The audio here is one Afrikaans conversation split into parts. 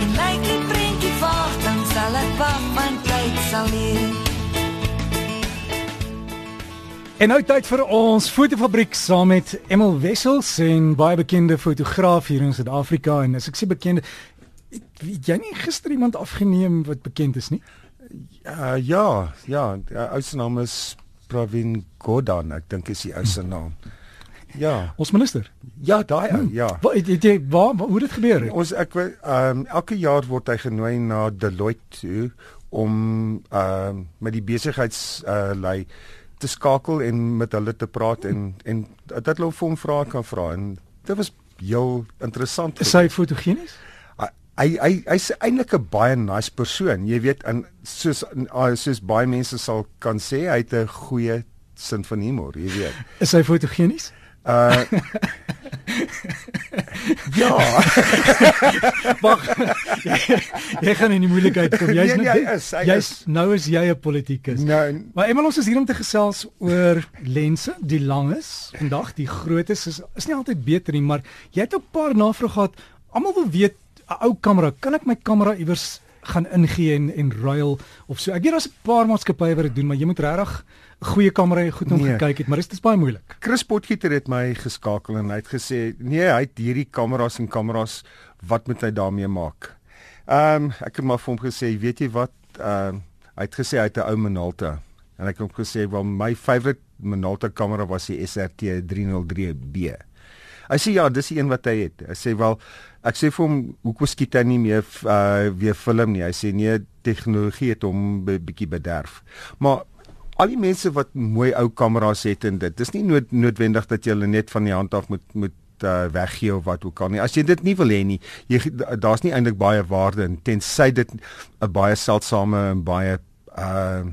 En lyk die prentjie vaag, dan sal ek wag, my tyd sal leer. En nou tyd vir ons fotofabriek saam met Emil Wessels en baie bekende fotograaf hier in Suid-Afrika en as ek sê bekende het jy nie gister iemand afgeneem wat bekend is nie? Uh, ja, ja, ou se naam is Pravin Gordhan, ek dink is die ou se naam. Ja. Ons minister. Ja, daai ou, ja. Wat het jy waar hoe dit gebeur? Ons ek ehm um, elke jaar word hy genooi na Deloitte toe om ehm um, met die besigheids uh lei te skakel en met hulle te praat en en dat hulle vir hom vrae kan vra en dit was heel interessant. Is hy fotogenies? Hy hy hy's eintlik 'n baie nice persoon. Jy weet in soos soos baie mense sal kan sê hy het 'n goeie sin van humor, jy weet. Is hy fotogenies? Uh Ja. Wag. jy gaan in die moeilikheid kom. Jy's nee, nee, is, jy's nou is jy 'n politikus. Nou, maar Emel ons is hier om te gesels oor lense, die langes. Vandag die grootes is is nie altyd beter nie, maar jy het 'n paar navrae gehad. Almal wil weet 'n ou kamera, kan ek my kamera iewers gaan ingee en en ruil of so. Ek weet daar's 'n paar maatskappye wat dit doen, maar jy moet regtig 'n goeie kamera en goed om nee. gekyk het, maar dit is baie moeilik. Chris Potgieter het my geskakel en hy het gesê, "Nee, hy het hierdie kameras en kameras, wat moet hy daarmee maak?" Ehm um, ek het maar vir hom gesê, "Weet jy wat? Ehm uh, hy het gesê hy het 'n ou Minolta." En ek het hom gesê, "Wel, my favourite Minolta kamera was die SRT 303B." Hy sê ja, dis die een wat hy het. Hy sê wel, ek sê vir hom, hoekom skiet hy nie meer uh weer film nie? Hy sê nee, tegnologie het hom 'n be bietjie bederf. Maar al die mense wat mooi ou kameras het en dit, dis nie nood, noodwendig dat jy hulle net van die hand af moet moet uh, weggee of wat ook al nie. As jy dit nie wil hê nie, jy daar's nie eintlik baie waarde in tensy dit 'n baie seldsame en baie uh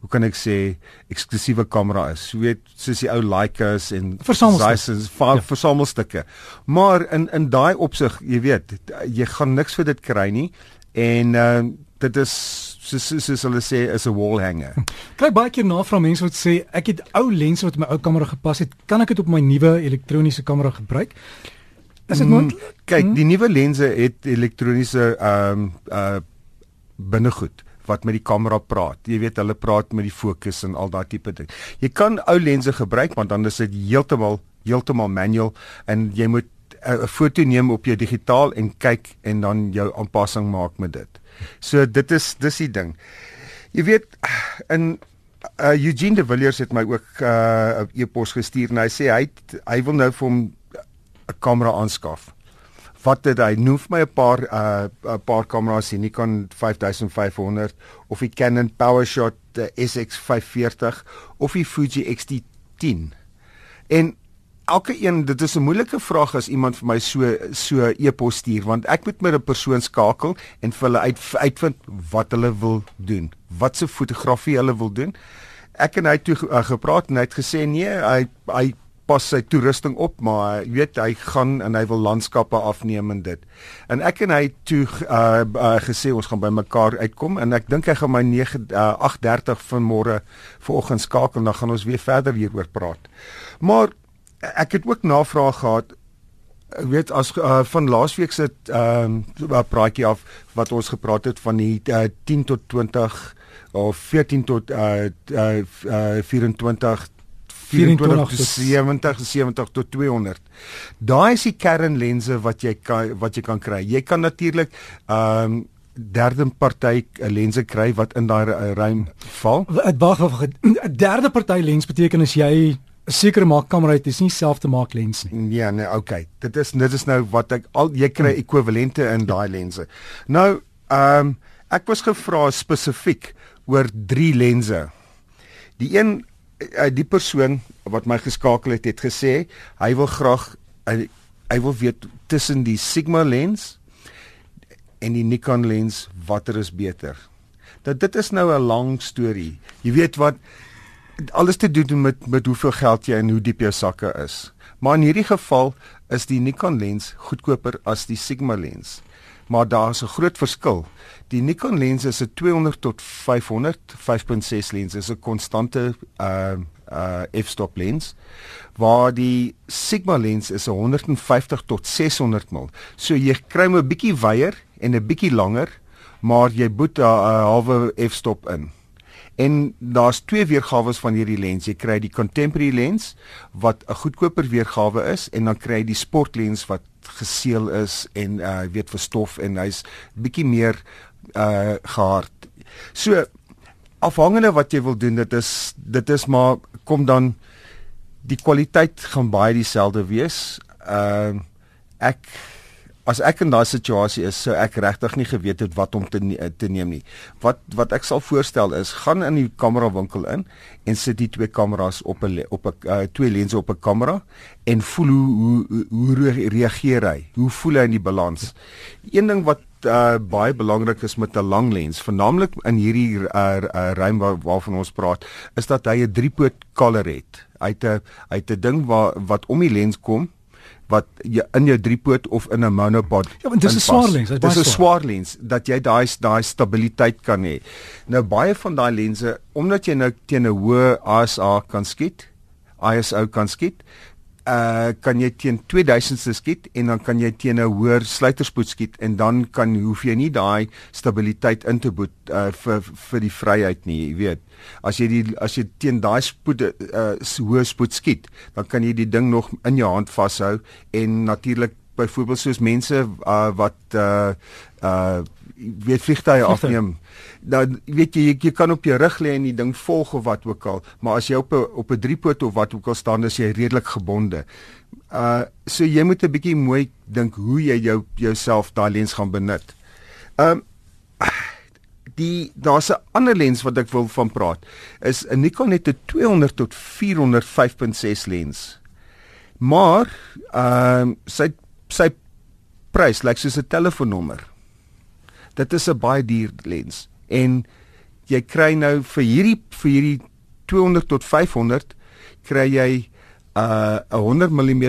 hoe kan ek sê eksklusiewe kamera is. Jy weet soos die ou Leicas en Zeissens ja. versamelstukke. Maar in in daai opsig, jy weet, jy gaan niks vir dit kry nie en uh dit is soos soos hulle sê is 'n wall hanger. Kyk baie keer na van mense wat sê ek het ou lense wat my ou kamera gepas het, kan ek dit op my nuwe elektroniese kamera gebruik? Is dit moontlik? Mm, kyk, mm. die nuwe lense het elektroniese ehm um, uh binnegoed wat met die kamera praat. Jy weet hulle praat met die fokus en al daai tipe ding. Jy kan ou lense gebruik want dan is dit heeltemal heeltemal manual en jy moet eh, 'n foto neem op jou digitaal en kyk en dan jou aanpassing maak met dit. So dit is dis die ding. Jy weet in uh, Eugene de Villiers het my ook uh, 'n uh, e-pos gestuur en hy sê hy hy wil nou vir hom 'n kamera aanskaf wat dit hy noem vir my 'n paar 'n uh, paar kameras hier Nikon 5500 of die Canon PowerShot uh, SX540 of die Fuji X-T10. En elke een dit is 'n moeilike vraag as iemand vir my so so e-pos stuur want ek moet met 'n persoon skakel en vir hulle uit uitvind wat hulle wil doen. Wat se fotografie hulle wil doen. Ek en hy het toe uh, gepraat en hy het gesê nee, hy hy pas sy toerusting op maar jy weet hy gaan en hy wil landskappe afneem en dit. En ek en hy toe uh, uh gesê ons gaan by mekaar uitkom en ek dink hy gaan my 9 uh, 8:30 vanmôre vanoggend skakel dan gaan ons weer verder hieroor praat. Maar ek het ook navraag gehad ek weet as uh, van laasweek se ehm uh, praatjie af wat ons gepraat het van die uh, 10 tot 20 of 14 tot uh, uh, uh 24 24 tot 70 70 tot 200. Daai is die kernlense wat jy kan wat jy kan kry. Jy kan natuurlik ehm um, derde party lense kry wat in daai ruim val. Dit wag 'n derde party lens beteken as jy 'n sekere maak kamera het, is nie self te maak lens nie. Nee, nee, okay. Dit is dit is nou wat ek al jy kry hmm. ekwivalente in daai lense. Nou, ehm um, ek was gevra spesifiek oor drie lense. Die een die persoon wat my geskakel het het gesê hy wil graag hy, hy wil weet tussen die Sigma lens en die Nikon lens watter is beter. Dat dit is nou 'n lang storie. Jy weet wat alles te doen met met hoeveel geld jy en hoe diep jou sakke is. Maar in hierdie geval is die Nikon lens goedkoper as die Sigma lens maar daar's 'n groot verskil. Die Nikon lens is 'n 200 tot 500 5.6 lens is 'n konstante uh uh f-stop lens waar die Sigma lens is 'n 150 tot 600 mm. So jy kry 'n bietjie wyer en 'n bietjie langer, maar jy boet 'n halwe f-stop in. En daar's twee weergawe van hierdie lens. Jy kry die contemporary lens wat 'n goedkoper weergawe is en dan kry jy die sportlens wat geseël is en uh weet vir stof en hy's bietjie meer uh gehard. So afhangende wat jy wil doen, dit is dit is maar kom dan die kwaliteit gaan baie dieselfde wees. Uh ek as ek in daai situasie is, sou ek regtig nie geweet het wat om te ne te neem nie. Wat wat ek sal voorstel is, gaan in die kamera winkel in en sit die twee kameras op 'n op 'n uh, twee lense op 'n kamera en voel hoe hoe hoe reageer hy? Hoe voel hy in die balans? Een ding wat uh, baie belangrik is met 'n lang lens, veralnik in hierdie uh, uh, ruim waar, waarvan ons praat, is dat hy 'n driepoot color het. Hy het 'n hy het 'n ding waar wat om die lens kom wat jy in jou driepoot of in 'n monopod. Ja, want dis 'n swaar lens. Dis 'n swaar lens dat jy daai daai stabiliteit kan hê. Nou baie van daai lense, omdat jy nou teen 'n hoë ISO kan skiet, ISO kan skiet, uh kan jy teen 2000 se skiet en dan kan jy teen 'n hoër sluiterspoed skiet en dan kan hoef jy nie daai stabiliteit in te boet uh vir vir die vryheid nie, jy weet. As jy die as jy teen daai spoed uh hoë spoed skiet, dan kan jy die ding nog in jou hand vashou en natuurlik byvoorbeeld soos mense uh wat uh uh weet vliegtye afneem. Dan weet jy, jy jy kan op jou rug lê en die ding volg of wat ook al, maar as jy op 'n op 'n driepoot of wat ook al staan, is jy redelik gebonde. Uh so jy moet 'n bietjie mooi dink hoe jy jou jouself daai lens gaan benut. Um die daar's 'n ander lens wat ek wil van praat. Is 'n Nikon het 'n 200 tot 400 5.6 lens. Maar ehm uh, sy sy prys lyk like soos 'n telefoonnommer dit is 'n baie duur lens. En jy kry nou vir hierdie vir hierdie 200 tot 500 kry jy uh 'n 100 mm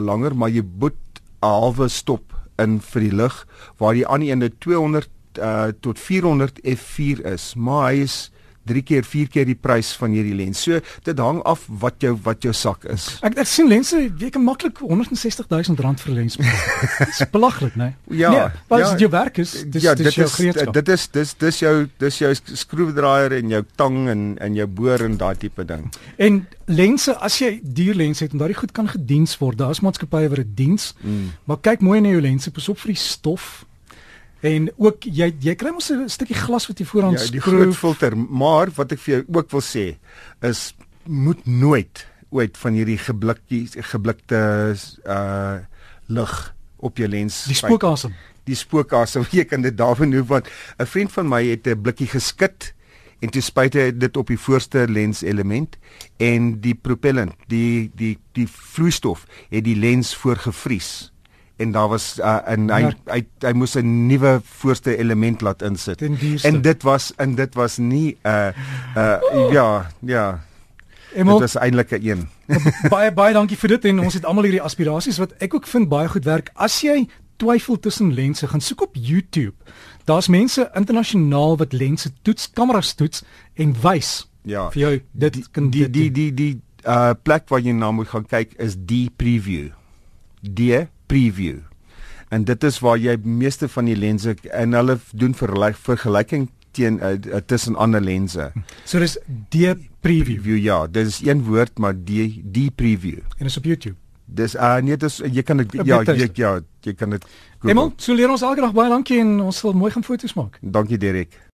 langer maar jy boet 'n halwe stop in vir die lig waar die ander een 200 uh tot 400 f4 is. Maar hy is 3 keer 4 keer die prys van hierdie lens. So dit hang af wat jou wat jou sak is. Ek ek sien lense, jy kan maklik 160 000 rand vir 'n lens betaal. Dis belaglik, né? Nee? Ja. Nee, wat ja, jou werk is, dis ja, dis jou gereedskap. Dit is dis dis jou dis jou skroewedraaier en jou tang en en jou boor en daai tipe ding. En lense, as jy duur lense het en daai goed kan gediens word, daar's maatskappye wat dit diens. Mm. Maar kyk mooi na jou lense, pas op vir die stof. En ook jy jy kry mos 'n stukkie glas wat jy vooraan skroef. Ja, die groot filter, maar wat ek vir jou ook wil sê is moet nooit ooit van hierdie geblikkie geblikte uh lig op jou lens. Die spookasem. Die spookasem, jy kan dit daarvan hoef want 'n vriend van my het 'n blikkie geskit en toe spuit hy dit op die voorste lens element en die propellant, die die die vloeistof het die lens voorgevries en daar was uh, en hy, hy hy moes 'n nuwe voorste element laat insit. En dit was en dit was nie 'n uh, uh, oh. ja, ja. Emel, dit was eintlik 'n een. baie baie dankie vir dit en ons het almal hierdie aspirasies wat ek ook vind baie goed werk. As jy twyfel tussen lense, gaan soek op YouTube. Daar's mense internasionaal wat lense toets, kameras toets en wys. Ja. vir jou dit die, kan die die die die uh plek waar jy na moet gaan kyk is die preview. Die preview. En dit is waar jy meeste van die lense en hulle doen vergelyk vergelyking teen uh, tussen ander lense. So dis die preview. preview ja, dit is een woord maar die die preview. En is op YouTube. Dis uh nee, dis jy kan dit ja, jy ja, jy kan dit Emel, so leer ons elke dag baie dankie en ons sal mooi gaan foto's maak. Dankie Derek.